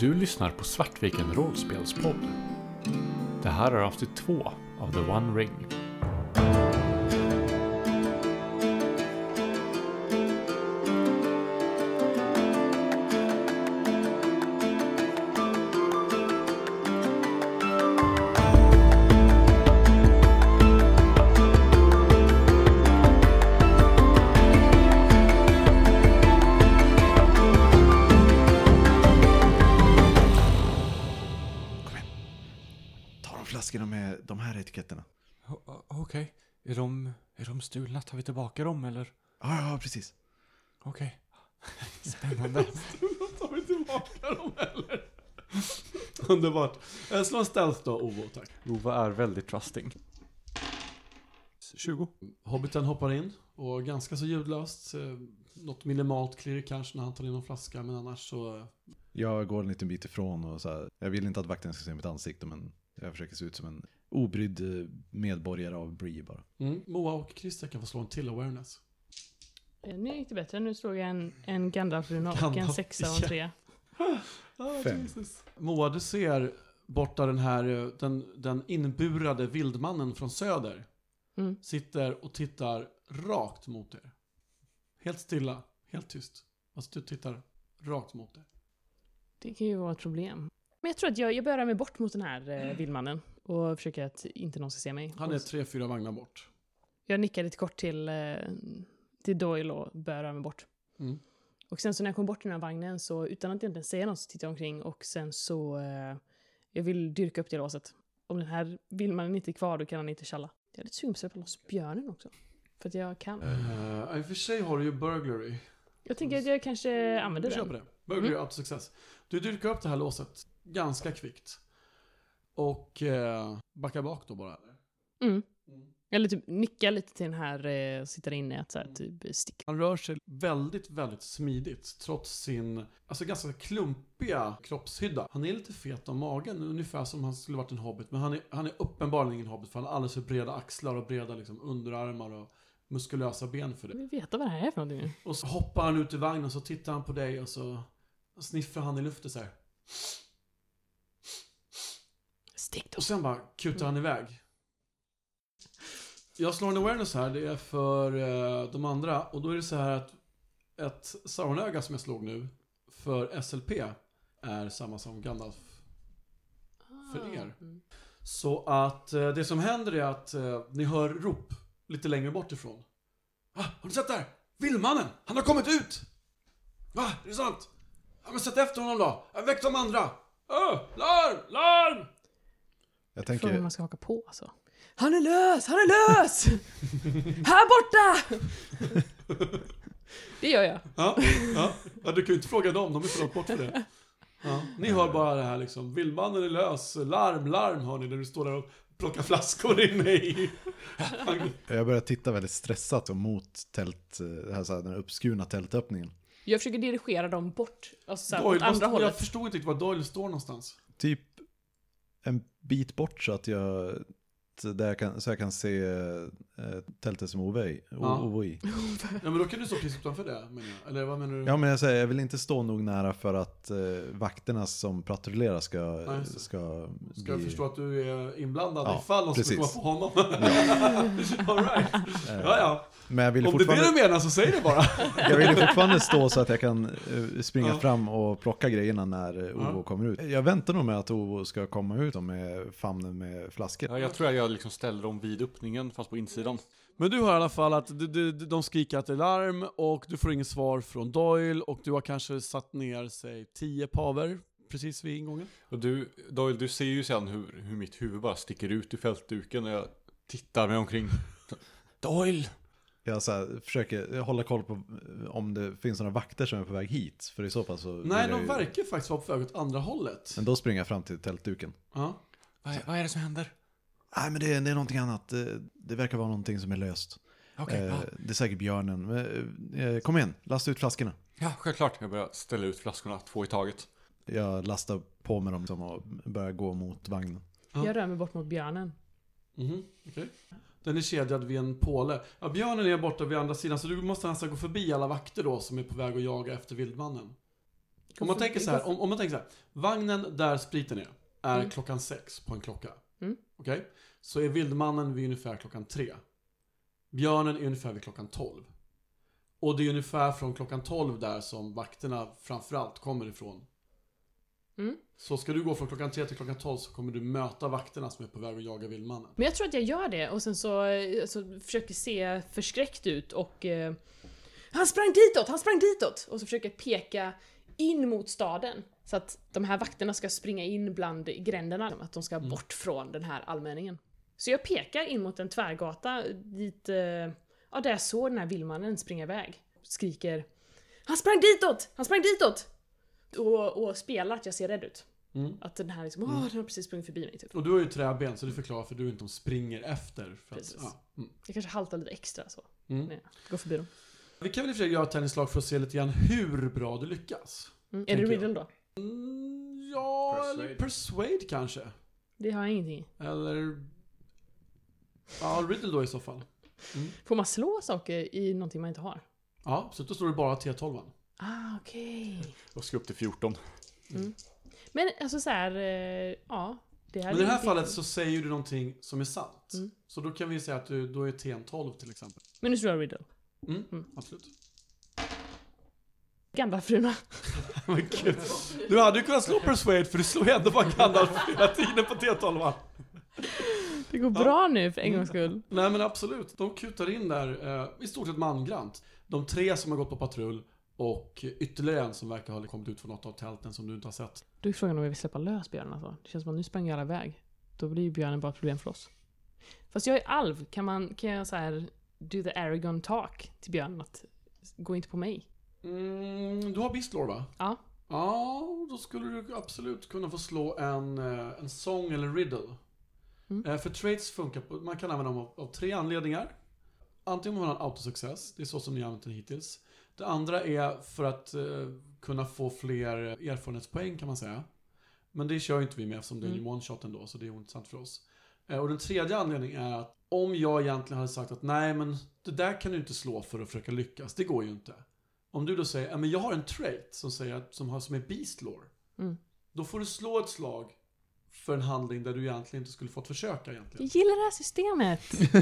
Du lyssnar på Svartviken rollspelspodd. Det här är avsnitt två av The One Ring. Underbart. Slå en stealth då, Ovo, tack. Ova är väldigt trusting. 20. Hobbiten hoppar in och ganska så ljudlöst. eh, Något minimalt klirr kanske när han tar in en flaska, men annars så... eh, Jag går en liten bit ifrån och så här, jag vill inte att vakten ska se mitt ansikte men jag försöker se ut som en obrydd eh, medborgare av Bree bara. Mm. Moa och Christer kan få slå en till awareness. Nu gick det bättre. Nu slog jag en, en Gandalf-runa och en sexa och en trea. Fem. Jesus. Moa, du ser borta den här, eh, den, den inburade vildmannen från söder. Mm. Sitter och tittar rakt mot er. Helt stilla, helt tyst. Alltså du tittar rakt mot er. Det kan ju vara ett problem. Men jag tror att jag, jag börjar mig bort mot den här eh, vildmannen och försöker att inte någon ska se mig. Han är tre, fyra vagnar bort. Jag nickar lite kort till, eh, till Doyle och börjar röra mig bort. Mm. Och sen så när jag kommer bort i den här vagnen så utan att egentligen säga något så tittar jag omkring och sen så eh, jag vill dyrka upp det låset. Om den här vildmannen inte är kvar då kan han inte tjalla. Jag är lite sugen på att släppa loss björnen också. För att jag kan. Uh, I och för sig har du ju burglary. Jag tänker att jag kanske Du använder köper den. det. Burglary Mm. out success. Du dyrkar upp det här låset ganska kvickt. Och eh, backar bak då bara. eller? Mm. Eller typ nicka lite till den här eh, sitter inne att så här, Mm. typ stick. Han rör sig väldigt, väldigt smidigt trots sin, alltså ganska klumpiga kroppshydda. Han är lite fet om magen, ungefär som han skulle varit en hobbit. Men han är, han är uppenbarligen ingen hobbit för han har alldeles för breda axlar och breda liksom, underarmar och muskulösa ben för det. vill veta vad det här är för någonting. Och så hoppar han ut ur vagnen och så tittar han på dig och så sniffrar han i luften så här. Stick då. Och sen bara kutar han iväg. Jag slår en awareness här, det är för eh, de andra. Och då är det så här att ett Sauronöga som jag slog nu för SLP är samma som Gandalf. För er. Mm. Så att eh, det som händer är att eh, ni hör rop lite längre bort ifrån. Ah, har ni sett det här? Vildmannen! Han har kommit ut! Va? Är det sant? Ja men sätt efter honom då! Väck de andra! Öh, larm! Larm! Jag Frågan om tänker, man ska haka på alltså. Han är lös! Han är lös! här borta! det gör jag. Ja, ja. ja, du kan ju inte fråga dem, de är för långt bort för det. Ja, ni hör bara det här liksom, vildmannen är lös, larm, larm hör ni när du står där och plockar flaskor inne i... jag börjar titta väldigt stressat mot tält, eh, det här, så här, den uppskurna tältöppningen. Jag försöker dirigera dem bort. Alltså så här, åt Doyle, andra jag hållet. förstod inte riktigt var Doyle står någonstans. Typ en bit bort så att jag, där jag kan, så jag kan se eh, tältet som Ove i. Ja. Ja men då kan du stå precis utanför det menar jag. Eller vad menar du? Ja men jag säger, jag vill inte stå nog nära för att eh, vakterna som patrullerar ska, Ja, ska, Ska jag förstå att du är inblandad Ja, ifall de skulle komma på honom? All right. Eh, Ja, ja. Men jag vill, Om det är det fortfarande, du menar så säg det bara. jag vill fortfarande stå så att jag kan eh, springa Ja. fram och plocka grejerna när eh, Ovo Ja. kommer ut. Jag väntar nog med att Ovo ska komma ut med famnen med flaskor. Ja, jag tror att jag liksom ställer dem vid öppningen, fast på insidan. Men du hör i alla fall att de, de, de skriker att det är larm och du får inget svar från Doyle och du har kanske satt ner, säg, tio paver precis vid ingången. Och du, Doyle, du ser ju sen hur, hur mitt huvud bara sticker ut ur fältduken och jag tittar mig omkring. Doyle! Jag så här, försöker hålla koll på om det finns några vakter som är på väg hit. För i så fall så... Nej, de ju- verkar faktiskt vara på väg åt andra hållet. Men då springer jag fram till tältduken. Ja. Vad är, vad är det som händer? Nej men det, är- det är någonting annat. Det, det verkar vara någonting som är löst. Okej, eh, ja. Det är säkert björnen. Men, eh, kom igen, lasta ut flaskorna. ja, självklart. Jag börjar ställa ut flaskorna, två i taget. Jag lastar på med dem som och börjar gå mot vagnen. Ja. Jag rör mig bort mot björnen. Mhm, okej. Den är kedjad vid en påle. Ja, björnen är borta vid andra sidan, så du måste nästan gå förbi alla vakter då som är på väg att jaga efter vildmannen. Om man tänker så här, om, om man tänker så här. Vagnen där spriten är, är Mm. klockan sex på en klocka. Okej? Så är vildmannen vid ungefär klockan tre. Björnen är ungefär vid klockan tolv. Och det är ungefär från klockan tolv där som vakterna framförallt kommer ifrån. Mm. Så ska du gå från klockan tre till klockan tolv så kommer du möta vakterna som är på väg att jaga vildmannen. Men jag tror att jag gör det och sen så alltså, försöker se förskräckt ut och eh, Han sprang ditåt, han sprang ditåt! Och så försöker jag peka in mot staden. Så att de här vakterna ska springa in bland gränderna, att de ska bort från den här allmänningen. Så jag pekar in mot en tvärgata dit, eh, ja där jag såg den här vildmannen springa iväg. Skriker Han sprang ditåt! Han sprang ditåt! Och, och spelar att jag ser rädd ut. Mm. Att den här liksom, åh den har precis sprungit förbi mig typ. Och du har ju träben så du förklarar för du inte de springer efter. För att, Precis. ja. mm. Jag kanske haltar lite extra så. Mm. när jag går förbi dem. Vi kan väl i och för sig göra ett tennislag för att se lite grann hur bra du lyckas. Mm. Är det riddle då? Mm, ja, Persuade. eller persuade kanske. Det har jag ingenting. Eller... Ja, riddle då i så fall. Får man slå saker i någonting man inte har? Ja, så då står det bara T12. Ah, okej. Och ska upp till 14. Men alltså så här, eh, ja. Det här Men i det här är fallet så säger du någonting som är sant. Mm. Så då kan vi säga att du, då är T en 12 till exempel. Men nu slår jag riddle. Mm, Mm. absolut. Gandalf-fruna. Men gud. Du hade ju kunnat slå persuade för du ju ändå bara Gandalf hela tiden på T12. Det går bra nu för en gångs skull. Nej men absolut, de kutar in där eh, i stort sett mangrant. De tre som har gått på patrull och ytterligare en som verkar ha kommit ut från något av tälten som du inte har sett. Då är frågan om vi vill släppa lös björnen alltså. Det känns som att nu sprang alla iväg. Då blir ju björnen bara ett problem för oss. Fast jag är alv, kan, man, kan jag så här do the Aragon talk till björnen? Att gå inte på mig. Mm, du har Bistlor va? Ja. Ja, då skulle du absolut kunna få slå en, eh, en sång eller riddle. Mm. Eh, För traits funkar på, man kan använda dem av, av tre anledningar. Antingen om man har en autosuccess, det är så som ni har använt den hittills. Det andra är för att eh, kunna få fler erfarenhetspoäng kan man säga. Men det kör ju inte vi med eftersom det är Mm. en one-shot ändå, så det är ointressant för oss. Eh, Och den tredje anledningen är att om jag egentligen hade sagt att nej men det där kan du inte slå för att försöka lyckas, det går ju inte. Om du då säger, ja men jag har en trait som säger att, som, har, som är beast lore. Mm. Då får du slå ett slag för en handling där du egentligen inte skulle fått försöka egentligen. Jag gillar det här systemet.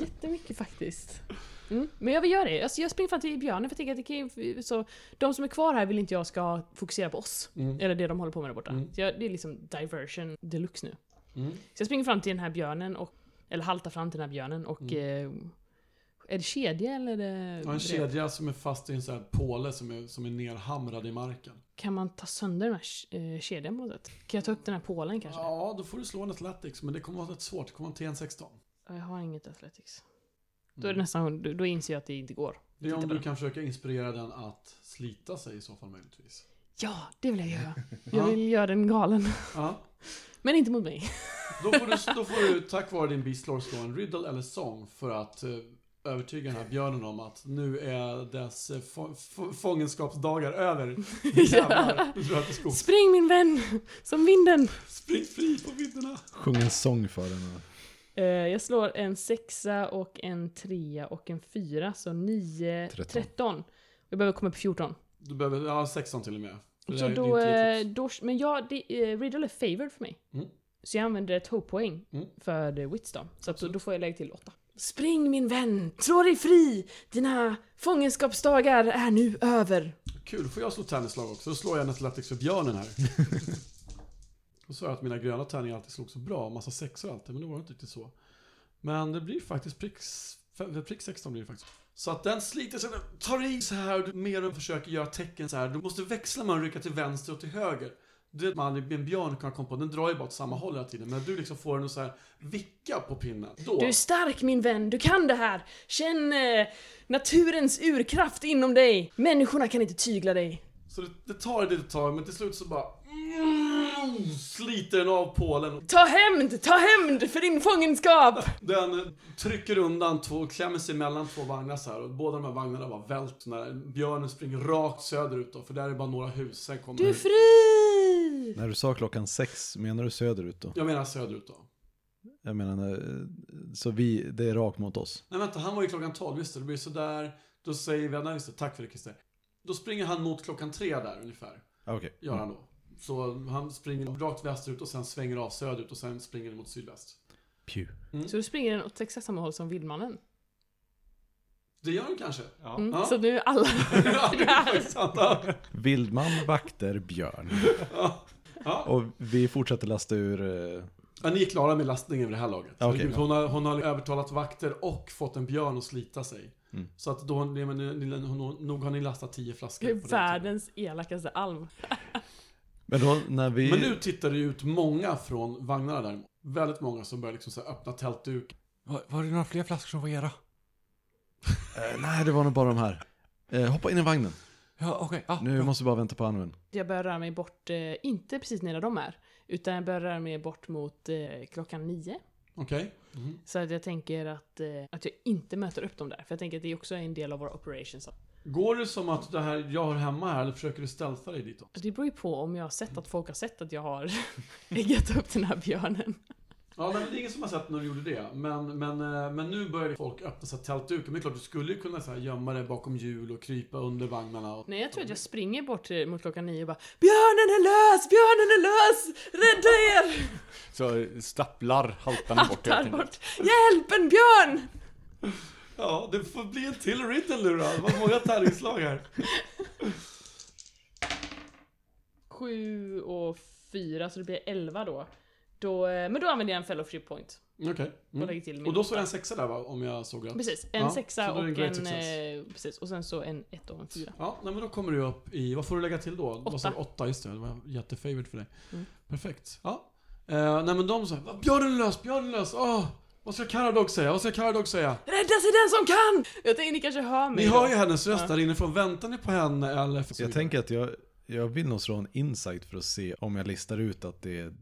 Jättemycket faktiskt. Mm. Men jag vill göra det. Alltså jag springer fram till björnen för jag tänker att det kan ju, så De som är kvar här vill inte jag ska fokusera på oss. Mm. Eller det de håller på med där borta. Mm. Jag, det är liksom diversion deluxe nu. Mm. Så jag springer fram till den här björnen och eller haltar fram till den här björnen och eh, Är det kedja eller är det Mm. Ja, en kedja som är fast i en sån här påle som är, som är nerhamrad i marken. Kan man ta sönder den här eh, kedjan på något sätt? Kan jag ta upp den här pålen kanske? Ja, då får du slå en Athletics, men det kommer vara rätt svårt. Det kommer vara en T16. Jag har inget athletics. Då är det nästan, då, inser jag att det inte går. Det är om du kan försöka inspirera den att slita sig i så fall möjligtvis. Ja, det vill jag göra. Ja. Jag vill göra den galen. Ja. Men inte mot mig. Då får, du, då får du tack vare din Beastlore slå en riddle eller sång för att eh, övertyga den här björnen om att nu är dess eh, få, få, fångenskapsdagar över. Jävlar, nu jag. Spring min vän! Som vinden! Spring fri på vidderna. Sjung en sång för den. Eh, jag slår en sexa och en trea och en fyra, så 9, 13. 13. Jag behöver komma på 14. Du behöver, ja 16 till och med. För det Så här är då, inte eh, riktigt- då, men ja, det, eh, Riddle är favored för mig. Mm. Så jag använder ett hope-poäng Mm. för. Så att då, Absolut. då får jag lägga till 8. Spring min vän! Slå dig fri! Dina fångenskapsdagar är nu över. Kul, får jag slå tennislag också. Då slår jag en Athletics för björnen här. Då sa jag att mina gröna tärningar alltid slog så bra, massa sexor alltid, men det var inte riktigt så. Men det blir faktiskt prick, prick 16 blir det faktiskt. Så att den sliter sig, tar i så här, du mer och försöker göra tecken så här. Du måste växla med att rycka till vänster och till höger. Du vet man, en björn kan komma på, den drar ju bara åt samma håll hela tiden. Men du liksom får den att så här vicka på pinnen. Då, Du är stark min vän, du kan det här! Känn eh, naturens urkraft inom dig! Människorna kan inte tygla dig. så det, det tar ett litet tag, men till slut så bara mm, sliter den av pålen. Ta hämnd! Ta hämnd för din fångenskap! Den eh, trycker undan två, klämmer sig mellan två vagnar så här och båda de här vagnarna var vält när björnen springer rakt söderut då, för där är bara några hus. Sen kommer... Du är fri! När du sa klockan sex, menar du söderut då? Jag menar söderut då. Jag menar, eh, så vi, det är rakt mot oss. Nej vänta, han var ju klockan 12, visst det, det blir sådär. Då säger vi, nej just det, tack för det Christer. Då springer han mot klockan tre där ungefär. Ah, Okej. Gör han då. Så han springer rakt västerut och sen svänger av söderut och sen springer mot sydväst. Pew. Så du springer den åt exakt samma håll som vildmannen. Det gör han kanske. Ja. Mm. Ja. Så nu är alla. Ja. Vildman, vakter, björn. Ja. Ja. Och vi fortsätter lasta ur... eh, Ja, ni är klara med lastningen vid det här laget. Ja, okej. Herregud, hon, har, hon har övertalat vakter och fått en björn att slita sig. Mm. Så att då, men, ni- ni- hon- nog har ni lastat 10 flaskor. Det är på den världens elakaste alv. Men då när vi... tiden. Men nu tittar det ut många från vagnarna däremot. Väldigt många som börjar liksom så här öppna tältduk. Var, var det några fler flaskor som var era? Eh, nej, det var nog bara de här. Eh, hoppa in i vagnen. Ja, okej. Ah, Nu bra. måste vi bara vänta på Anwen. Jag börjar röra mig bort, eh, inte precis nära de är, utan jag börjar röra mig bort mot eh, klockan nio. Okej? Mhm. Så att jag tänker att, eh, att jag inte möter upp dem där. För jag tänker att det är också en del av våra operations. Går det som att det här jag har hemma här eller försöker du stealtha dig ditåt? Det beror ju på om jag har sett att folk har sett att jag har äggat upp den här björnen. Ja, nej, men det är ingen som har sett när du gjorde det. Men, men, eh, men nu börjar folk öppna sig tältduken. Men det är klart, du skulle ju kunna så här, gömma dig bakom hjul och krypa under vagnarna. Och... Nej, jag tror att jag springer bort mot klockan nio och bara Björnen är lös! Björnen är lös! Rädda er! Så stapplar haltande bort helt Tar enkelt. bort. Hjälp, en björn! Ja, det får bli en till riddle nu då. Det var många tärningsslag här. Sju och fyra, så det blir elva då. Då eh, men då använder jag en fellowship point. Okej. Och Mm. Och då står det åtta. en sexa där va, om jag såg rätt? Precis, en Ja, sexa en och en... success. Eh, precis, och sen så en ett och en fyra. Ja, nej, men då kommer du upp i, vad får du lägga till då? Vad sa du? Åtta. Åtta, just det. Det var jättefavorite för dig. Mm. Perfekt. Ja. Eh, nej men de sa, "Va, björnen är lös, björnen är lös, åh! Vad ska Caradog säga? Vad ska Caradog säga? Rädda sig den som kan! Jag tänkte ni kanske hör mig Ni då. hör ju hennes röst Ja. där inifrån. Väntar ni på henne eller? Jag tänker att jag, jag vill nog slå en insight för att se om jag listar ut att det är...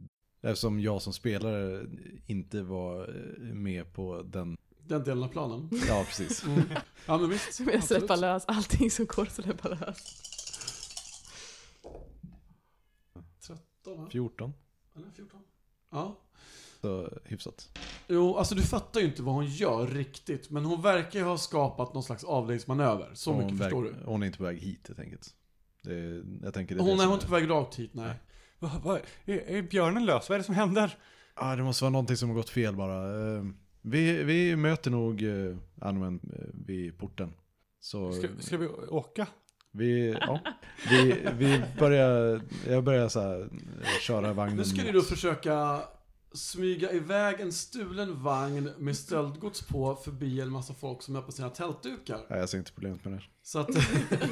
Eftersom jag som spelare inte var eh, med på den... Den delen av planen. Ja, precis. Mm. Ja men visst. Så jag släppa lös allting som går att släppa lös. 13 va? 14. Eller 14? Ja. Så hyfsat. Jo, alltså du fattar ju inte vad hon gör riktigt. Men hon verkar ju ha skapat någon slags avledningsmanöver. Så Hon mycket väg- förstår du. Hon är inte på väg hit helt enkelt. Det, jag tänker det är Hon det är som hon inte på väg rakt hit, nej. Va, va, är, är björnen lös? Vad är det som händer? Ja, det måste vara någonting som har gått fel bara. Eh, Vi, vi möter nog uh, Anwen eh, vid porten. Så Ska, ska vi åka? vi, ja, vi, vi börjar, jag börjar så här, eh, köra vagnen Nu ska ni då försöka smyga iväg en stulen vagn med stöldgods på förbi en massa folk som är på sina tältdukar. Nej, jag ser inte problemet med det. Så att,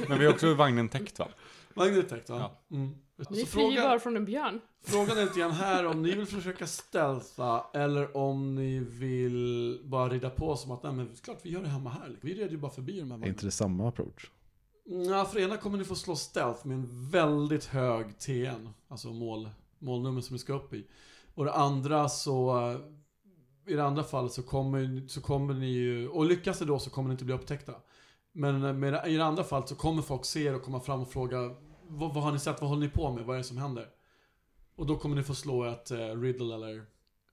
Men vi har också vagnen täckt va? vagnen är täckt va? Ja. Mm. Ni flyr frågan, från en björn. frågan är lite grann här om ni vill försöka stealtha eller om ni vill bara rida på som att nej men klart vi gör det hemma här. Vi red ju bara förbi de här Är vagnarna. inte det samma approach? Ja, för ena kommer ni få slå stealth med en väldigt hög TN. Alltså mål, målnummer som ni ska upp i. Och det andra så... eh, I det andra fallet så kommer, så kommer ni ju... Och lyckas det då så kommer ni inte bli upptäckta. Men eh, med, i det andra fallet så kommer folk se er och komma fram och fråga vad, vad har ni sett? Vad håller ni på med? Vad är det som händer? Och då kommer ni få slå ett eh, riddle eller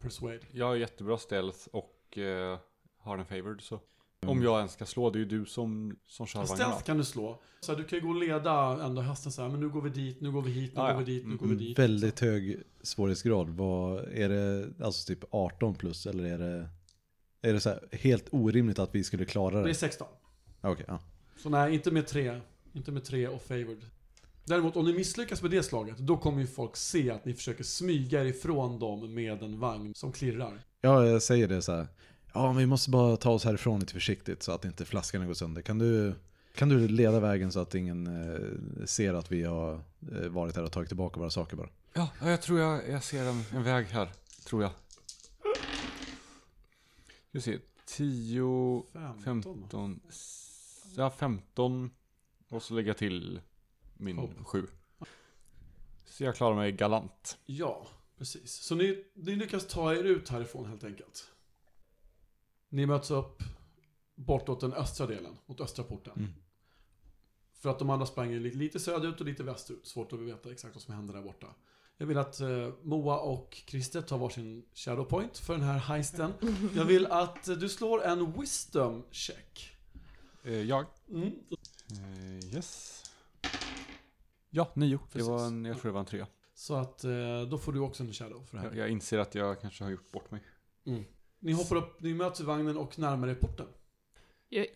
persuade. Jag har jättebra stealth och eh, har den favored så. Mm. Om jag ens ska slå, det är ju du som, som kör vagnarna. Stealth kan du slå. Så här, du kan ju gå och leda ändå hästen så här, men nu går vi dit, nu går vi hit, nu ja. går vi dit, nu går vi dit. Väldigt hög svårighetsgrad. Vad, är det alltså typ 18 plus eller är det, är det så här helt orimligt att vi skulle klara Det är det? 16. Okej, ja. Så nej, inte med tre. Inte med tre och favored. Däremot om ni misslyckas med det slaget, då kommer ju folk se att ni försöker smyga er ifrån dem med en vagn som klirrar. ja, jag säger det så här. Ja, vi måste bara ta oss härifrån lite försiktigt så att inte flaskorna går sönder. Kan du, kan du leda vägen så att ingen eh, ser att vi har eh, varit här och tagit tillbaka våra saker bara? Ja, ja, jag tror jag, jag ser en, en väg här. Tror jag. Du ser, 10, 15. 15, s- ja 15 och så lägger jag till min Hopp. 7. Så jag klarar mig galant. Ja, precis. Så ni, ni lyckas ta er ut härifrån helt enkelt. Ni möts upp bortåt den östra delen, mot östra porten. Mm. För att de andra sprang lite, lite söderut och lite västerut. Svårt att veta exakt vad som händer där borta. Jag vill att eh, Moa och Christer tar varsin shadow point för den här heisten. Jag vill att eh, du slår en wisdom check. Eh, jag. Mm. Yes. Ja, nio. Det var en, jag tror det var en trea. Så att eh, då får du också en shadow för det här. Jag, jag inser att jag kanske har gjort bort mig. Ni hoppar upp, ni möts i vagnen och närmar er porten. Jag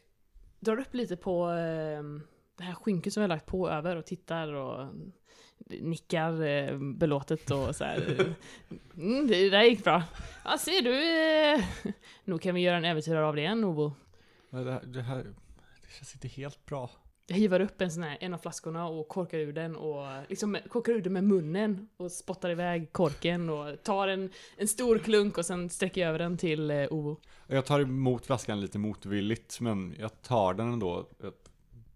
drar upp lite på eh, det här skynket som jag har lagt på över och tittar och nickar eh, belåtet och så här. Mm, det där gick bra. Ja, ser du. Eh, nog kan vi göra en äventyrare av det. Men Det här, det här det känns inte helt bra. Jag hivar upp en sån här, en av flaskorna och korkar ur den och liksom korkar ur den med munnen och spottar iväg korken och tar en, en stor klunk och sen sträcker jag över den till eh, Ovo. Jag tar emot flaskan lite motvilligt, men jag tar den ändå. Jag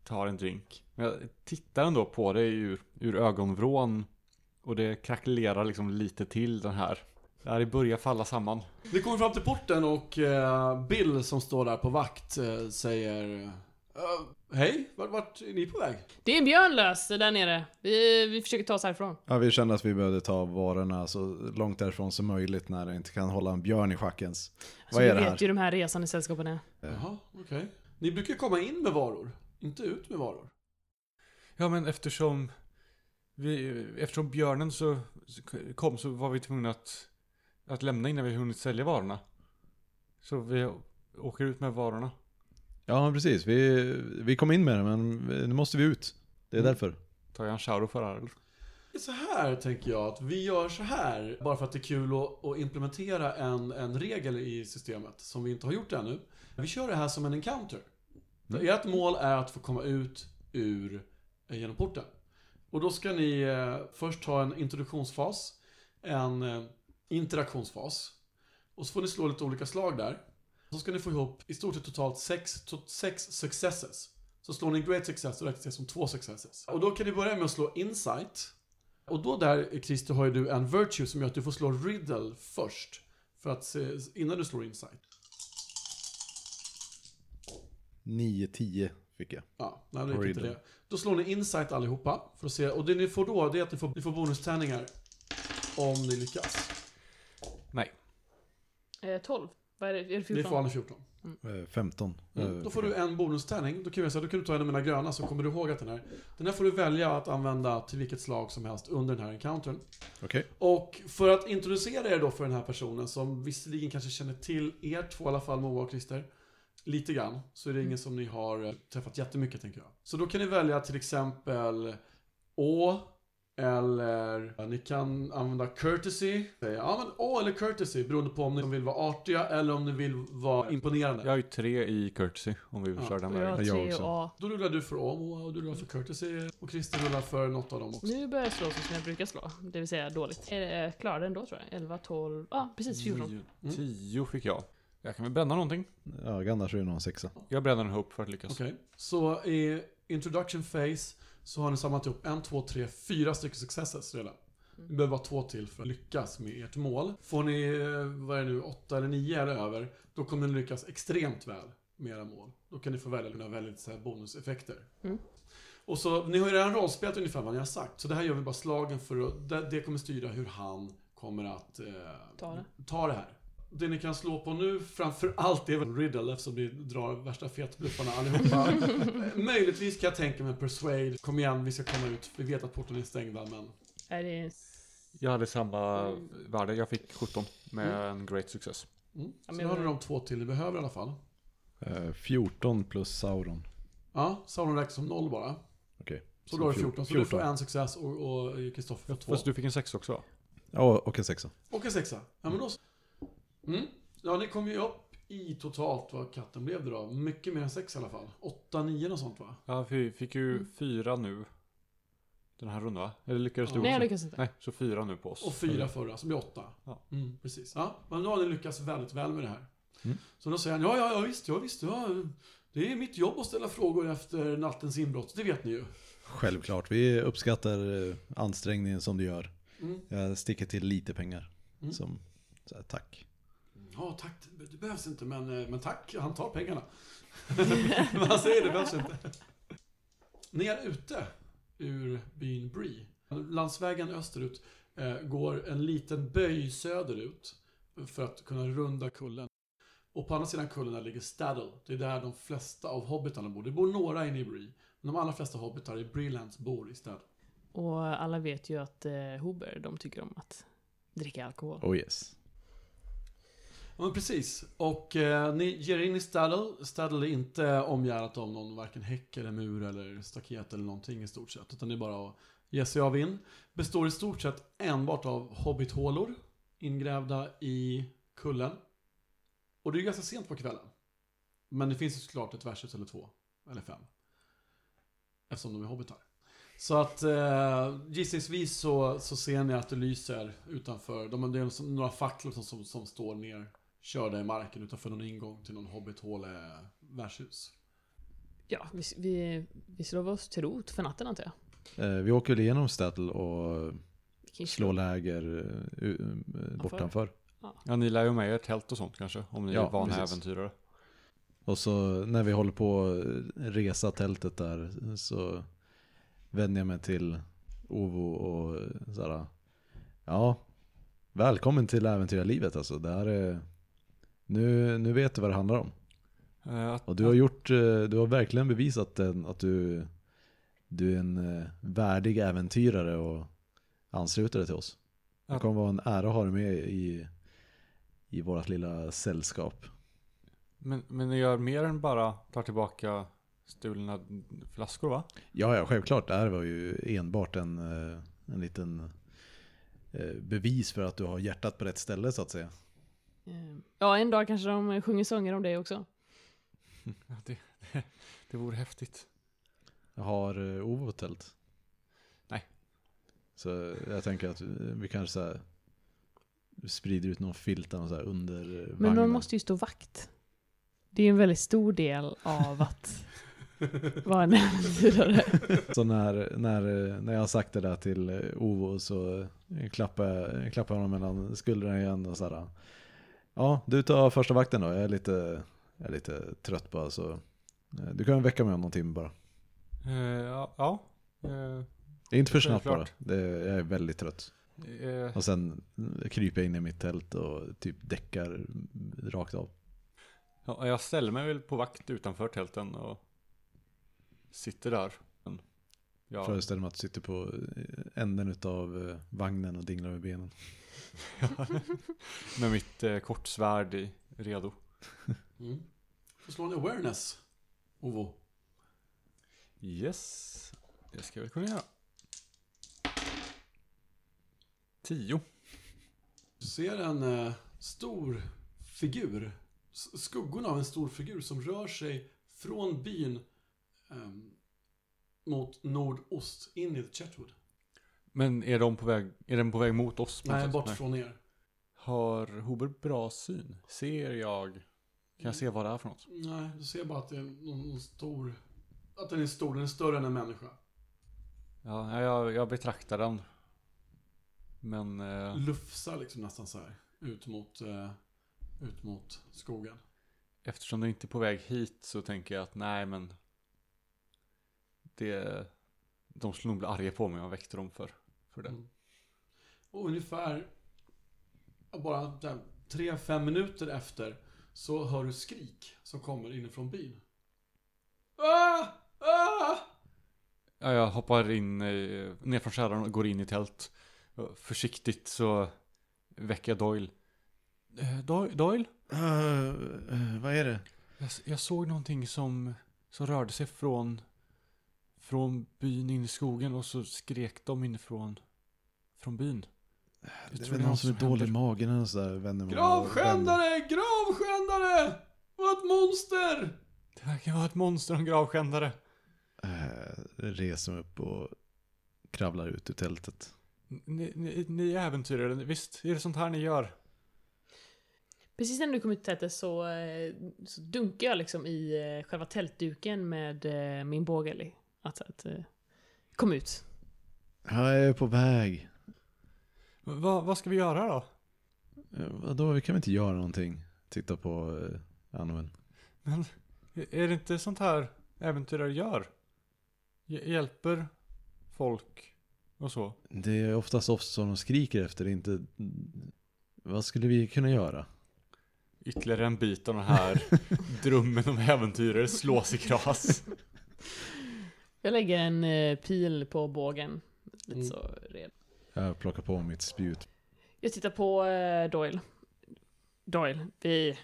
tar en drink. Men jag tittar ändå på det ur, ur ögonvrån. Och det krackelerar liksom lite till den här. Det här börjar falla samman. Ni kommer fram till porten och eh, Bill som står där på vakt eh, säger eh, Hej, vart, vart är ni på väg? Det är en björn lös där nere. Vi, vi försöker ta oss härifrån. Ja, vi kände att vi behövde ta varorna så långt därifrån som möjligt när det inte kan hålla en björn i schack ens. Så Vad är vi det vet här? ju de här resande sällskapen är. Jaha, okej. Ni brukar komma in med varor, inte ut med varor. Ja, men eftersom vi, eftersom björnen så så kom så var vi tvungna att, att lämna innan vi hunnit sälja varorna. Så vi åker ut med varorna. Ja, men precis. Vi, vi kom in med det, men nu måste vi ut. Det är Mm. därför. Tar jag en shadow för det här eller? Så här tänker jag att vi gör så här, bara för att det är kul att, att implementera en, en regel i systemet som vi inte har gjort ännu. Vi kör det här som en encounter. Mm. Ert mål är att få komma ut ur eh, genom porten. Och då ska ni eh, först ta en introduktionsfas, en eh, interaktionsfas. Och så får ni slå lite olika slag där. Så ska ni få ihop i stort sett totalt sex, to, sex successes. Så slår ni great success, då räknas det som två successes. Och då kan ni börja med att slå insight. Och då där, Christer, har ju du en virtue som gör att du får slå riddle först. För att se, innan du slår insight. 9-10 fick jag. Ja, nej, det är inte det. Då slår ni insight allihopa. För att se, och det ni får då, det är att ni får, ni får bonustärningar. Om ni lyckas. Nej. Eh, 12. Vad är det? Är det Ni 14? får aldrig 14. Eh, 15. Mm. Eh, Då får du en bonustärning. Då kan vi säga, då kan du ta en av mina gröna så kommer du ihåg att den här. Den här får du välja att använda till vilket slag som helst under den här encountern. Okej. Och för att introducera er då för den här personen som visserligen kanske känner till er två i alla fall, Moa och Christer. Lite grann. Så är det ingen som ni har eh, träffat jättemycket tänker jag. Så då kan ni välja till exempel Å. Eller ja, ni kan använda courtesy. Ja men Å eller courtesy beroende på om ni vill vara artiga eller om ni vill vara imponerande. Jag har ju tre i courtesy om vi vill Ja. köra den jag har vägen. Jag 3 också. och A. Då rullar du för Å Moa och du rullar för courtesy. Och Christer rullar för något av dem också. Nu börjar jag slå så som jag brukar slå. Det vill säga dåligt. Jag klarade ändå tror jag. 11, 12, ja ah, precis 14. Nio, Mm. Tio fick jag. Jag kan väl bränna någonting. Ja, Gandars är ju någon sexa. Jag bränner en hope för att lyckas. Okej, så i introduction phase så har ni samlat ihop en, två, tre, fyra stycken successes redan. Ni behöver bara två till för att lyckas med ert mål. Får ni, eh, vad är det nu, åtta eller nio eller över, då kommer ni lyckas extremt väl med era mål. Då kan ni få välja, välja lite så här bonuseffekter. Mm. Och så, ni har ju redan rollspelat ungefär vad ni har sagt, så det här gör vi bara slagen för att, det, det kommer styra hur han kommer att eh, Ta det. ta det här. Det ni kan slå på nu framför allt är väl riddle eftersom ni drar värsta fetbluffarna allihopa. Möjligtvis kan jag tänka mig persuade. Kom igen, vi ska komma ut. Vi vet att porten är stängda men... Är det... Jag hade samma värde. Jag fick 17 med en great success. Mm. Så nu har ni de två till ni behöver i alla fall. Eh, 14 plus Sauron. Ja, Sauron räknas som noll bara. Okej. Så då har du fjor- 14. Så du får en success och, Kristoffer får två. Fast du fick en sex också va? Ja, och en sexa. Och en sexa. Ja men då så. Mm. Ja, ni kom ju upp i totalt vad katten blev det då. Mycket mer än sex i alla fall. Åtta, nio och sånt va? Ja, vi fick ju Mm. fyra nu. Den här rundan va? Eller lyckades du Ja. Nej, jag lyckas inte. Nej, så fyra nu på oss. Och fyra förra, så blir åtta. Ja. Mm, precis. Ja, men då har ni lyckats väldigt väl med det här. Mm. Så då säger han, ja, ja, ja visst, ja, visst, ja. Det är mitt jobb att ställa frågor efter nattens inbrott, det vet ni ju. Självklart, vi uppskattar eh, ansträngningen som du gör. Mm. Jag sticker till lite pengar. Mm. Som, så här, tack. Ja, tack, det- behövs inte, men, eh, men tack, han tar pengarna. men han säger det behövs inte. Ni är ute ur byn Bree. Landsvägen österut eh, går en liten böj söderut för att kunna runda kullen. Och på andra sidan kullen där ligger Staddle. Det är där de flesta av hobbitarna bor. Det bor några inne i Bree. Men de allra flesta hobbitar i Breelands bor i Staddle. Och alla vet ju att eh, Huber, de tycker om att dricka alkohol. Oh yes. Ja, men precis. Och eh, ni ger in i Staddle. Staddle är inte omgärdat av någon varken häck eller mur eller staket eller någonting i stort sett. Utan det är bara att ge sig av in. Består i stort sett enbart av hobbithålor ingrävda i kullen. Och det är ju ganska sent på kvällen. Men det finns ju såklart ett värdshus eller två. Eller fem. Eftersom de är hobbitar. Så att eh, gissningsvis så, så ser ni att det lyser utanför. De, det är några facklor som, som, som står ner körda i marken utanför någon ingång till någon hobbithåle värdshus. Ja, vi, vi, vi slår oss till rot för natten antar jag. Eh, vi åker väl igenom Stattle och slår läger eh, u- eh, bortanför. Ja, ni lär ju med er tält och sånt kanske, om ni Ja, är vana precis. äventyrare. Och så när vi håller på att resa tältet där så vänder jag mig till Ovo och såhär. Ja, välkommen till äventyrarlivet alltså. Det här är, nu, nu vet du vad det handlar om. Eh, att, Och du har gjort, eh, du har verkligen bevisat att du, du är en eh, värdig äventyrare och ansluter dig till oss. Det kommer vara en ära att ha dig med i, i vårt lilla sällskap. men, men ni gör mer än bara tar tillbaka stulna flaskor va? Ja, ja, självklart. Det här var ju enbart en, en liten bevis för att du har hjärtat på rätt ställe så att säga. Eh, Ja, en dag kanske de sjunger sånger om det också. Ja, det, det, det vore häftigt. Har uh, Ovo tält? Nej. Så jag tänker att vi kanske så här sprider ut någon filt eller så här under eh, Men vagnen. man måste ju stå vakt. Det är en väldigt stor del av att vara en äventyrare. Så när, när, när jag har sagt det där till eh, Ovo så klappar jag klappar honom mellan skulderna igen och så här. Ja, du tar första vakten då. Jag är lite, jag är lite trött bara så. eh, Du kan väcka mig om någon timme bara. Eh, ja, ja. Eh, Det är inte för snabbt bara. Det, jag är väldigt trött. eh, Och sen kryper jag in i mitt tält och typ däckar rakt av. ja, jag ställer mig väl på vakt utanför tälten och sitter där. Men, ja, Föreställer mig att du sitter på änden av vagnen och dinglar med benen. med mitt eh, kortsvärd i, redo. Mm. Får slå en awareness, Ovo. Yes, det ska vi kunna göra. Tio. Du ser en eh, stor figur. S- skuggorna av en stor figur som rör sig från byn ehm, mot nordost in i Chetwood. Men är, de på väg, är den på väg mot oss? Nej, bort från er. Har Huber bra syn? Ser jag? Kan jag se vad det är för något? Nej, du ser bara att det är någon, någon stor... Att den är stor, den är större än en människa. Ja, jag, jag betraktar den. Men... Eh, Lufsar liksom nästan så här ut mot, eh, ut mot skogen. eftersom den inte är på väg hit så tänker jag att nej men... Det... De skulle nog bli arga på mig om jag väckte dem för, för det. Mm. Och ungefär bara där, tre, fem minuter efter så hör du skrik som kommer inifrån byn. Ah! Ah! Ja, jag hoppar in ner från kärran och går in i tält. Försiktigt så väcker jag Doyle. Eh, Doyle? Doyle? Uh, vad är det? Jag, jag såg någonting som, som rörde sig från, från byn in i skogen och så skrek de inifrån från byn. Jag Det är tror väl det är någon som är dålig i magen eller sådär. Vänder. Gravskändare! Gravskändare! Vad ett monster! Det verkar vara ett monster och en gravskändare. Eh, reser mig upp och kravlar ut ur tältet. Ni, ni, ni är äventyrare, visst är det sånt här ni gör? Precis när du kom ut tältet så, eh, så dunkar jag liksom i eh, själva tältduken med eh, min båge. Att, att kom ut. Ja, jag är på väg. Va, vad ska vi göra då? Eh, Vadå, vi kan väl inte göra någonting? Titta på eh, Anwen. Men är det inte sånt här äventyrare gör? Hj- hjälper folk och så? Det är oftast oss som de skriker efter, inte... Vad skulle vi kunna göra? Ytterligare en bit av den här drömmen om äventyrare slås i kras. Jag lägger en eh, pil på bågen. lite Mm. så red. Jag plockar på mitt spjut. Jag tittar på eh, Doyle. Doyle, vi...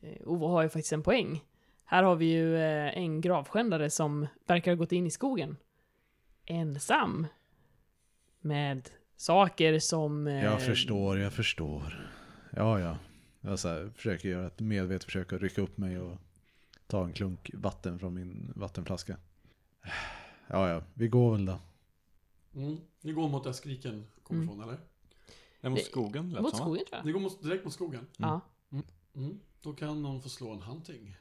Eh, Ove har ju faktiskt en poäng. Här har vi ju eh, en gravskändare som verkar ha gått in i skogen. Ensam. Med saker som... eh, Jag förstår, jag förstår. Ja, ja. Jag så här, försöker göra ett medvetet försök att rycka upp mig och ta en klunk vatten från min vattenflaska. Ja, ja. Vi går väl då. Mm. Ni går mot där skriken kommer Mm. ifrån, eller? Nej, mot Det- skogen lät Mot skogen tror jag. Ni går mot, direkt mot skogen. Ja. Mm. Då kan någon få slå en hunting.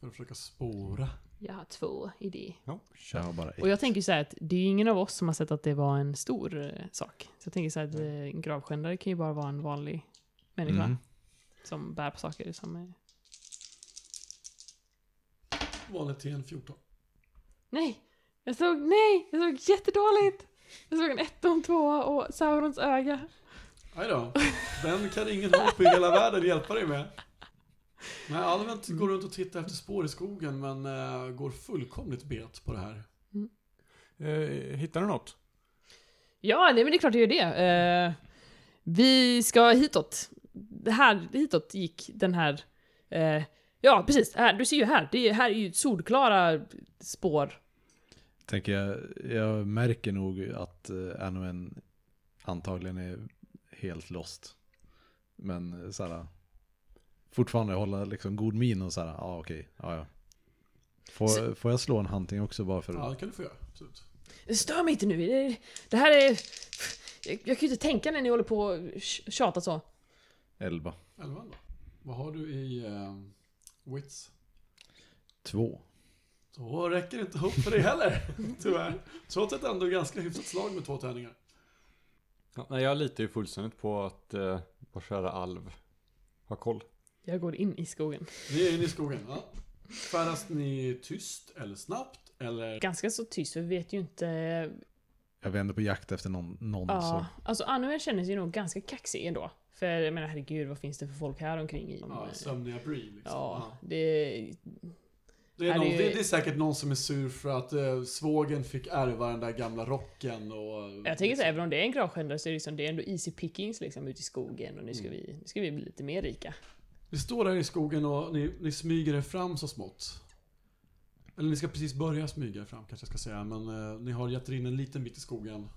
För att försöka spåra. Jag har två i det. Ja, har bara Och jag tänker så här att det är ju ingen av oss som har sett att det var en stor eh, sak. Så jag tänker så här att eh, en gravskändare kan ju bara vara en vanlig människa Mm. som bär på saker som är... Vanligt till en 14. Nej! Jag såg, nej! Jag såg jättedåligt! Jag såg en etta och en tvåa och Saurons öga. Aj då. Den kan ingen hopp i hela världen hjälpa dig med. Nej, Alvent går runt och tittar efter spår i skogen men eh, går fullkomligt bet på det här. Eh, hittar du något? Ja, nej men det är klart jag gör det. Eh, vi ska hitåt. Det här, hitåt gick den här... ja, precis. Här, du ser ju här. Det är, här är ju solklara spår. Tänker jag, jag märker nog att uh, NON antagligen är helt lost. Men eh, såhär, fortfarande hålla liksom god min och såhär, ja ah, okej, ja ja. Får, får jag slå en hunting också bara för Ja, det kan du få göra. Absolut. Stör mig inte nu. Det, här är... Jag, jag kan ju inte tänka när ni håller på och tj- tjata så. 11? Elvan då. Vad har du i eh, wits? 2. Då räcker det inte ihop för dig heller, tyvärr. Trots att det ändå är ganska hyfsat slag med två tärningar. Ja, nej, jag litar ju fullständigt på att eh, vår kära alv har koll. Jag går in i skogen. Ni är inne i skogen. Ja. Färdas ni tyst eller snabbt? Eller? Ganska så tyst, för vi vet ju inte... Jag vänder på jakt efter någon, någon Ja, så. alltså Anuel känner sig nog ganska kaxig ändå. För jag menar herregud, vad finns det för folk här omkring i? Ja, sömniga Bree liksom. Ja, det... Det är, någon, är ju- det, det är säkert någon som är sur för att eh, svågen fick ärva den där gamla rocken och... Jag tänker så här, även om det är en gravskändare så är det, liksom, det är ändå easy pickings liksom ute i skogen och nu ska, Mm. vi, nu ska vi bli lite mer rika. Vi står där i skogen och ni, ni smyger er fram så smått. Eller ni ska precis börja smyga er fram kanske jag ska säga. Men eh, ni har gett er in en liten bit i skogen.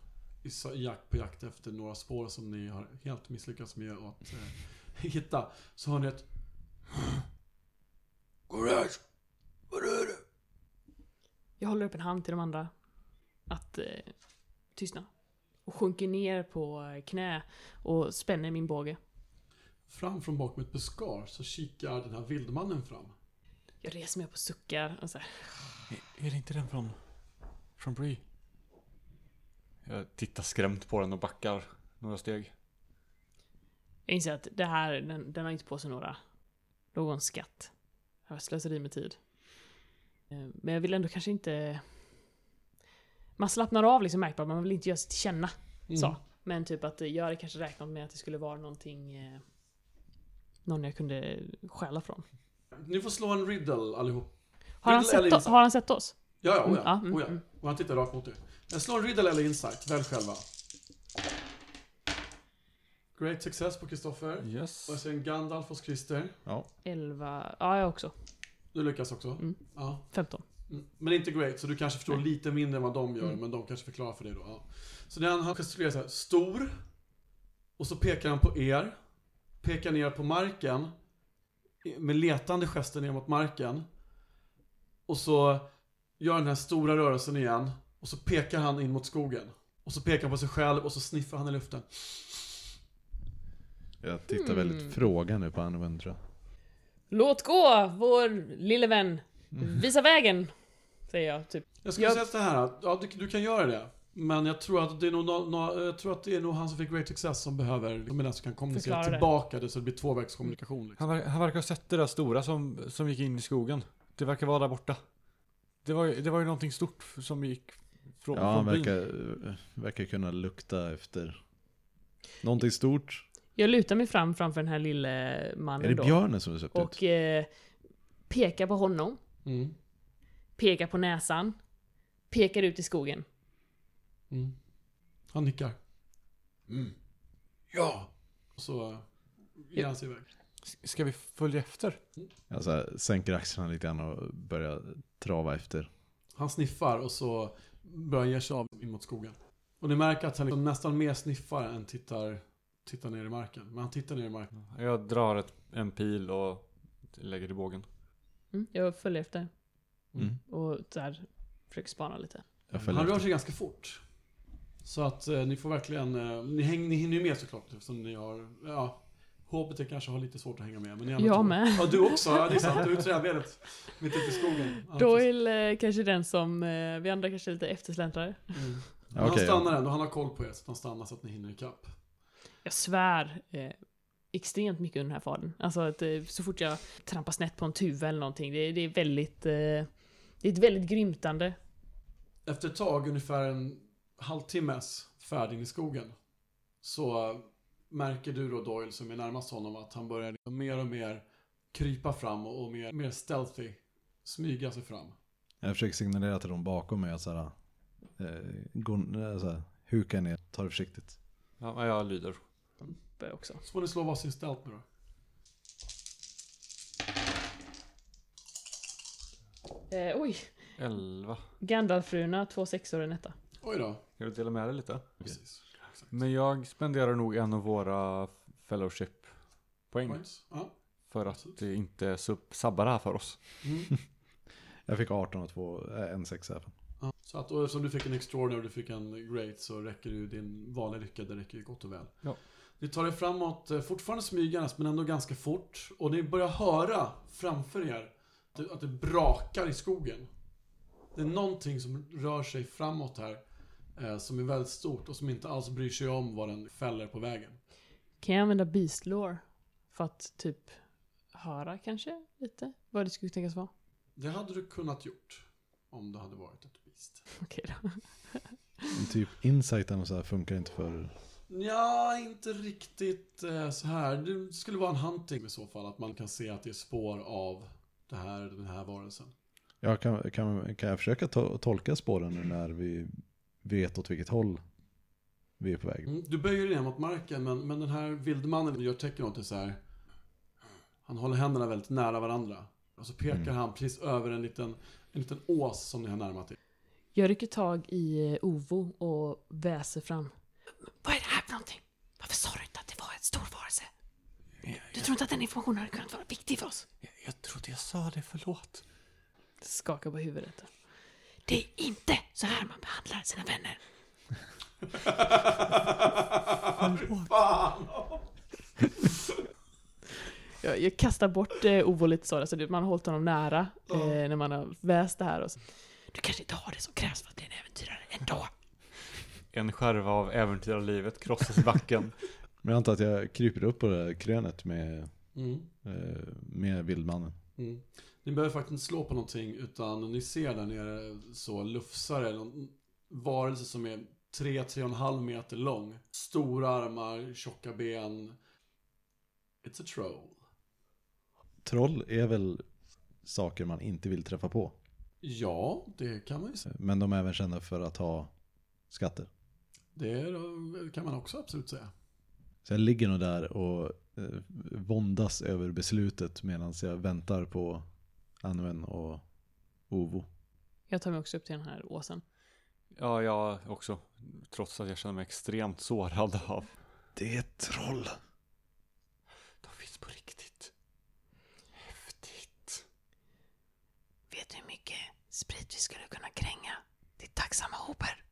I jakt på jakt efter några spår som ni har helt misslyckats med att eh, hitta. Så har ni ett... Är det? Jag håller upp en hand till de andra att eh, tystna. Och sjunker ner på eh, knä och spänner min båge. Fram från bakom ett buskar så kikar den här vildmannen fram. Jag reser mig upp och suckar och så här, Är, är det inte den från, från Bree? Jag tittar skrämt på den och backar några steg. Jag inser att det här, den, den har inte på sig några, någon skatt. Jag har slöseri med tid. Eh, Men jag vill ändå kanske inte... Man slappnar av liksom märkbart, man vill inte göra sig till känna. Mm. Så. Men typ att jag hade kanske räknat med att det skulle vara någonting... Eh, någon jag kunde stjäla från. Ni får slå en riddle allihop. Har han, Riddle eller sett, har han sett oss? Ja, ja, oh ja. ja, mm, oh ja. mm. Och han tittar rakt mot er. Slår en riddle eller insight, välj själva. Great success på Kristoffer. Yes. Och jag ser en Gandalf hos Christer. 11... Ja, jag också. Du lyckas också. Mm. Ja. 15. Mm. Men inte great, så du kanske förstår Nej. lite mindre än vad de gör, Mm. men de kanske förklarar för dig då. Ja. Så den, han gestikulerar så här, stor. Och så pekar han på er. Pekar ner på marken. Med letande gester ner mot marken. Och så gör den här stora rörelsen igen. Och så pekar han in mot skogen. Och så pekar han på sig själv och så sniffar han i luften. Jag tittar Mm. väldigt frågande på Anwen tror jag. Låt gå, vår lille vän. Visa vägen! Säger jag, typ. Jag skulle Jag- säga så här ja, du, du kan göra det. Men jag tror att det är nog, nå- nå- jag tror att det är nog han som fick Great Success som behöver, som är den som kan kommunicera Förklara det. tillbaka det så det blir tvåvägskommunikation. Liksom. Han, han verkar ha sett det där stora som, som gick in i skogen. Det verkar vara där borta. Det var, ju- det var ju någonting stort som gick från, Ja, han från verkar, verkar kunna lukta efter någonting stort. Jag lutar mig fram framför den här lille mannen Är det då. björnen som du sett ut? Och eh, pekar på honom. Mm. Pekar på näsan. Pekar ut i skogen. Mm. Han nickar. Mm. Ja! Och så ger han sig iväg. Ska vi följa efter? Jag så här, sänker axlarna lite grann och börjar trava efter. Han sniffar och så börjar han ge sig av in mot skogen. Och ni märker att han liksom nästan mer sniffar än tittar, tittar ner i marken. Men han tittar ner i marken. Jag drar ett, en pil och lägger i bågen. Mm, jag följer efter. Mm. Och där försöker spana lite. Han rör efter. sig ganska fort. Så att eh, ni får verkligen, eh, ni, häng, ni hinner ju med såklart eftersom ni har, ja, HBT kanske har lite svårt att hänga med. Men ni Jag med. Ja, du också. Ja, det är sant. Du är träbenet mitt ute i skogen. Ja, Doyle eh, kanske är den som, eh, vi andra kanske är lite eftersläntrare. Mm. Ja, han stannar ändå, han har koll på er så att han stannar så att ni hinner ikapp. Jag svär eh, extremt mycket under den här faden. Alltså att eh, så fort jag trampar snett på en tuva eller någonting, det, det är väldigt, eh, det är ett väldigt grymtande. Efter ett tag, ungefär en halvtimmes färd in i skogen, så märker du då Doyle som är närmast honom att han börjar liksom mer och mer krypa fram och mer, mer stealthy, smyga sig fram. Jag försöker signalera till dem bakom mig att så här, eh, gå, eh, så här, huka ner, ta det försiktigt. Ja, jag lyder. Börjar också. Så får ni slå varsin stealth nu då. Eh, oj! Elva. Gandalfruna, två sexor och en etta. Oj då. Ska du dela med dig lite? Precis. Exakt. Men jag spenderar nog en av våra fellowship-poäng. Points. Ja. För att det inte sub- sabbar det här för oss. Mm. Jag fick 18 och två, äh, en sexa även. Ja. Så att och eftersom du fick en extraordinary och du fick en great så räcker ju din vanliga lycka, det räcker ju gott och väl. Ja. Ni tar er framåt, eh, fortfarande smygandes men ändå ganska fort. Och ni börjar höra framför er att det, att det brakar i skogen. Det är någonting som rör sig framåt här. Eh, som är väldigt stort och som inte alls bryr sig om vad den fäller på vägen. Kan jag använda beast lore? För att typ höra kanske lite? Vad det skulle tänkas vara? Det hade du kunnat gjort. Om det hade varit ett beast. Okej då. Typ insighten och så här funkar inte för... Ja, inte riktigt eh, så här. Det skulle vara en hunting i så fall. Att man kan se att det är spår av det här, den här varelsen. Ja, kan, kan, kan jag försöka to tolka spåren nu när vi vet åt vilket håll vi är på väg? Mm, du böjer ner mot marken, men, men den här vildmannen gör tecken åt dig så här. Han håller händerna väldigt nära varandra. Och så pekar Mm. han precis över en liten, en liten ås som ni har närmat er. Jag rycker tag i eh, Ovo och väser fram. Vad är det här för någonting? Varför sa du inte att det var en stor varelse? Du tror inte att den informationen hade kunnat vara viktig för oss? Jag, jag trodde jag sa det, förlåt. Skakar på huvudet. Det är inte så här man behandlar sina vänner. Fan! Jag, jag kastar bort eh, Ovo lite så, alltså det- man har hållit honom nära eh, när man har väst det här. Och så. Du kanske inte har det som krävs för att bli en äventyrare ändå. En skärva av äventyrarlivet krossas i backen. Men jag antar att jag kryper upp på det här krönet med, Mm. eh, med vildmannen. Mm. Ni behöver faktiskt inte slå på någonting utan ni ser där nere så lufsar det någon varelse som är 3-3,5 meter lång. Stora armar, tjocka ben. It's a troll. Troll är väl saker man inte vill träffa på. Ja, det kan man ju säga. Men de är även kända för att ha skatter. Det kan man också absolut säga. Så jag ligger nog där och eh, våndas över beslutet medan jag väntar på Anwen och Ovo. Jag tar mig också upp till den här åsen. Ja, jag också. Trots att jag känner mig extremt sårad av. Det är ett troll. De finns på riktigt. Häftigt. Vet du hur mycket sprit vi skulle kunna kränga till tacksamma hoper?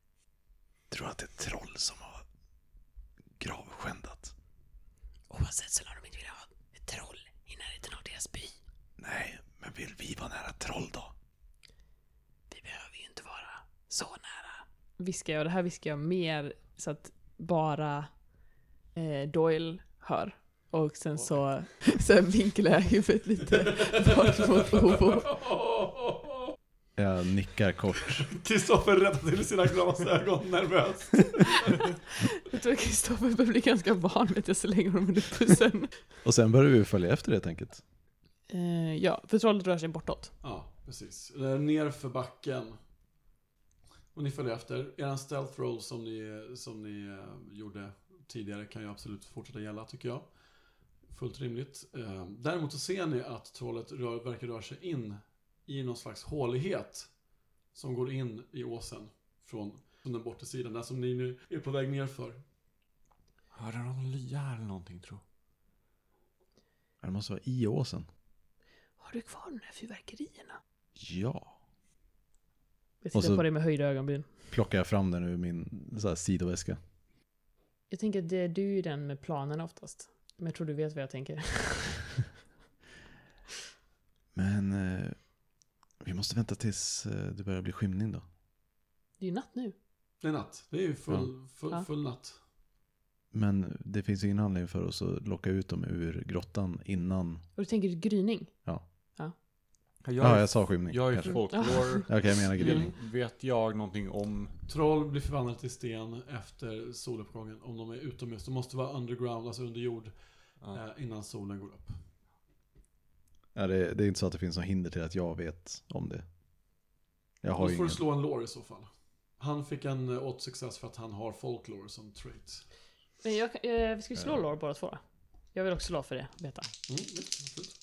Tror att det är troll som har Oavsett så lär de inte vilja ha ett troll i närheten av deras by. Nej, men vill vi vara nära troll då? Vi behöver ju inte vara så nära. Viskar jag, och det här viskar jag mer så att bara eh, Doyle hör. Och sen så, sen vinklar jag huvudet lite bort mot Ovo. Jag nickar kort. Kristoffer rättar till sina glasögon nervöst. Jag tror att Kristoffer bli ganska van vid att jag slänger honom under bussen. Och sen börjar vi följa efter helt enkelt. Eh, ja, för trollet rör sig bortåt. Ja, precis. Ner för backen. Och ni följer efter. Er stealth roll som ni, som ni eh, gjorde tidigare kan ju absolut fortsätta gälla tycker jag. Fullt rimligt. Eh, däremot så ser ni att trollet rör, verkar röra sig in i någon slags hålighet som går in i åsen från, från den bortre sidan, där som ni nu är på väg ner för. Hörde någon lya här eller någonting tro? Det måste vara i åsen. Har du kvar de här fyrverkerierna? Ja. Jag tittar Och så- på dig med höjda ögonbryn. Plockar jag fram den ur min så här, sidoväska. Jag tänker att det är du är den med planerna oftast. Men jag tror du vet vad jag tänker. Men eh, vi måste vänta tills eh, det börjar bli skymning då. Det är ju natt nu. Det är natt. Det är ju full, full, Ja. full natt. Men det finns ingen anledning för oss att locka ut dem ur grottan innan. Och du tänker gryning? Jag, Ja, jag sa skymning. jag är kanske. folklore. Okej, jag menar grillning. Vet jag någonting om... Troll blir förvandlade till sten efter soluppgången om de är utomhus. De måste vara underground, alltså under jord, Ja. eh, innan solen går upp. Ja, det, det är inte så att det finns något hinder till att jag vet om det. Jag har Då får du ingen. slå en lore i så fall. Han fick en eh, åt success för att han har folklore som trait. Men jag, eh, vi ska slå Ja. lore båda två. Jag vill också slå för det, veta. Mm, ja, absolut.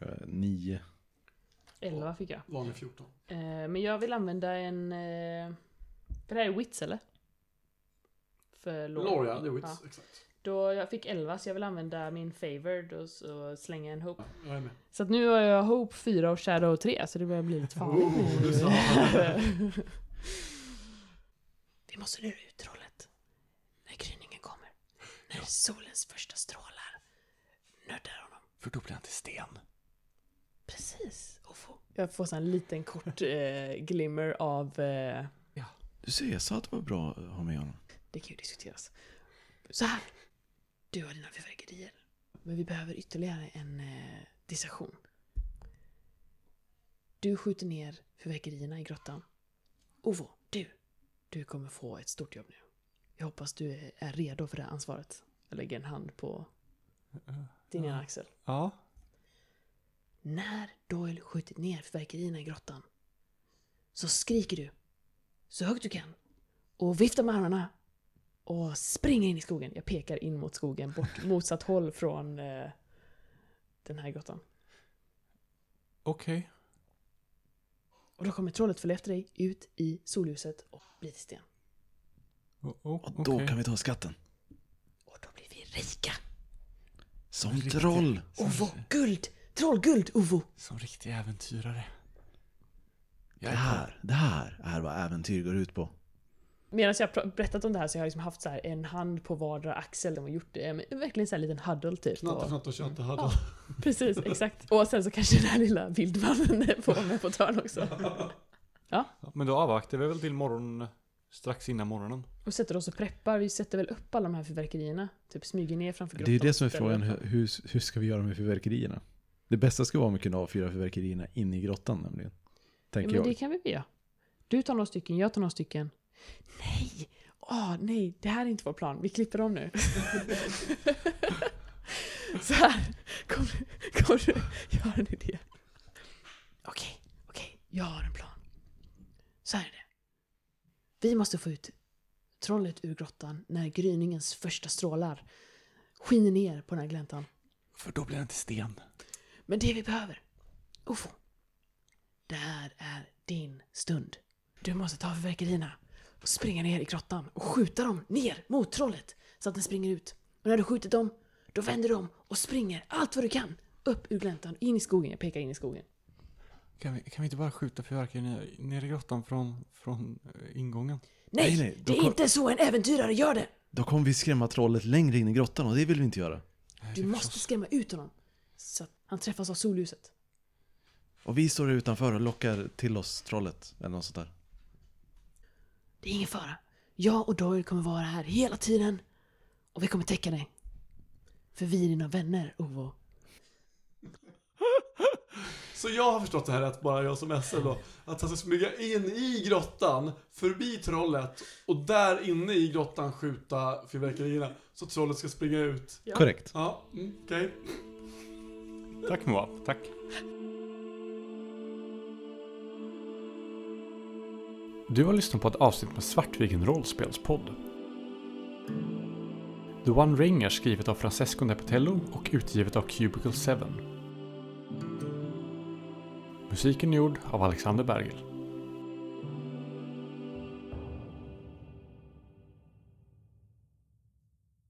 Eh, nio. 11 fick jag. Vanlig 14. Eh, men jag vill använda en... Eh, för det här är wits eller? För lore. Lore, ja, det är wits. Ja. Exakt. Då jag fick 11 så jag vill använda min favored och så slänga en hope. Ja. Så att nu har jag hope 4 och shadow 3 så det börjar bli lite farligt Oh, nu. du sa. Vi måste lura ut trollet. När gryningen kommer. När solens första strålar nördar honom. För då blir han till sten. Precis. Och få. Jag får så en liten kort eh, glimmer av... Eh, Du ser, jag sa att det var bra att ha med honom. det kan ju diskuteras. Så här. Du har dina fyrverkerier. Men vi behöver ytterligare en eh, distraktion. Du skjuter ner fyrverkerierna i grottan. Ovo, du. Du kommer få ett stort jobb nu. Jag hoppas du är- är redo för det här ansvaret. Jag lägger en hand på din ena axel. Ja. När Doyle skjutit ner fyrverkerierna i grottan så skriker du så högt du kan och viftar med armarna och springer in i skogen. Jag pekar in mot skogen, bort motsatt håll från eh, den här grottan. Okej. Och då kommer trollet följa efter dig ut i solljuset och bli till sten. O- o- Och då kan vi ta skatten. Och då blir vi rika. Som Riktigt. troll. Ovo, guld! Trollguld, Ovo! Som riktig äventyrare. Det här, det här är vad äventyr går ut på. Medan jag har berättat om det här så har jag liksom haft så här en hand på vardera axel och gjort det. Men verkligen så här en liten huddle typ. Knatte, Och- fnatte och tjatte hade. Ja. Precis, exakt. Och sen så kanske den här lilla vildmannen får vara med på törn också. Ja, Men då avvaktar vi väl till morgon, strax innan morgonen. Och sätter oss och preppar. Vi sätter väl upp alla de här fyrverkerierna. Typ smyger ner framför grottan. Det är ju det som är frågan, hur, hur, ska vi göra med fyrverkerierna? Det bästa ska vara om vi kunde avfyra fyrverkerierna inne i grottan nämligen. Ja, Tänker men jag. det kan vi väl göra. Du tar några stycken, jag tar några stycken. Nej! Åh, nej, det här är inte vår plan. Vi klipper om nu. Så här. Kom, kom du, jag har en idé. Okej, okej, jag har en plan. Så här är det. Vi måste få ut trollet ur grottan när gryningens första strålar skiner ner på den här gläntan. För då blir han till sten. Men det vi behöver, Ufo. Det här är din stund. Du måste ta fyrverkerierna och springa ner i grottan och skjuta dem ner mot trollet så att den springer ut. Och när du skjutit dem, då vänder du om och springer allt vad du kan upp ur gläntan, in i skogen. Jag pekar in i skogen. Kan vi, kan vi inte bara skjuta fyrverkerier ner, ner i grottan från, från eh, ingången? Nej, Nej, nej, då det är kom- inte så en äventyrare gör det! Då kommer vi skrämma trollet längre in i grottan och det vill vi inte göra. Nej, Du det är måste förstås- skrämma ut honom så att han träffas av solljuset. Och vi står utanför och lockar till oss trollet eller något sånt där. Det är ingen fara. Jag och Doyle kommer vara här hela tiden. Och vi kommer täcka dig. För vi är dina vänner, Ovo. Så jag har förstått det här att bara jag som SL då, att han ska smyga in i grottan, förbi trollet och där inne i grottan skjuta fyrverkerierna. Så trollet ska springa ut. Korrekt. Ja, mm, okej. Tack Moab, tack. Du har lyssnat på ett avsnitt med Svartviken rollspelspodd. The One Ring är skrivet av Francesco Nepatello och utgivet av Cubicle 7. Musiken är gjord av Alexander Bergel.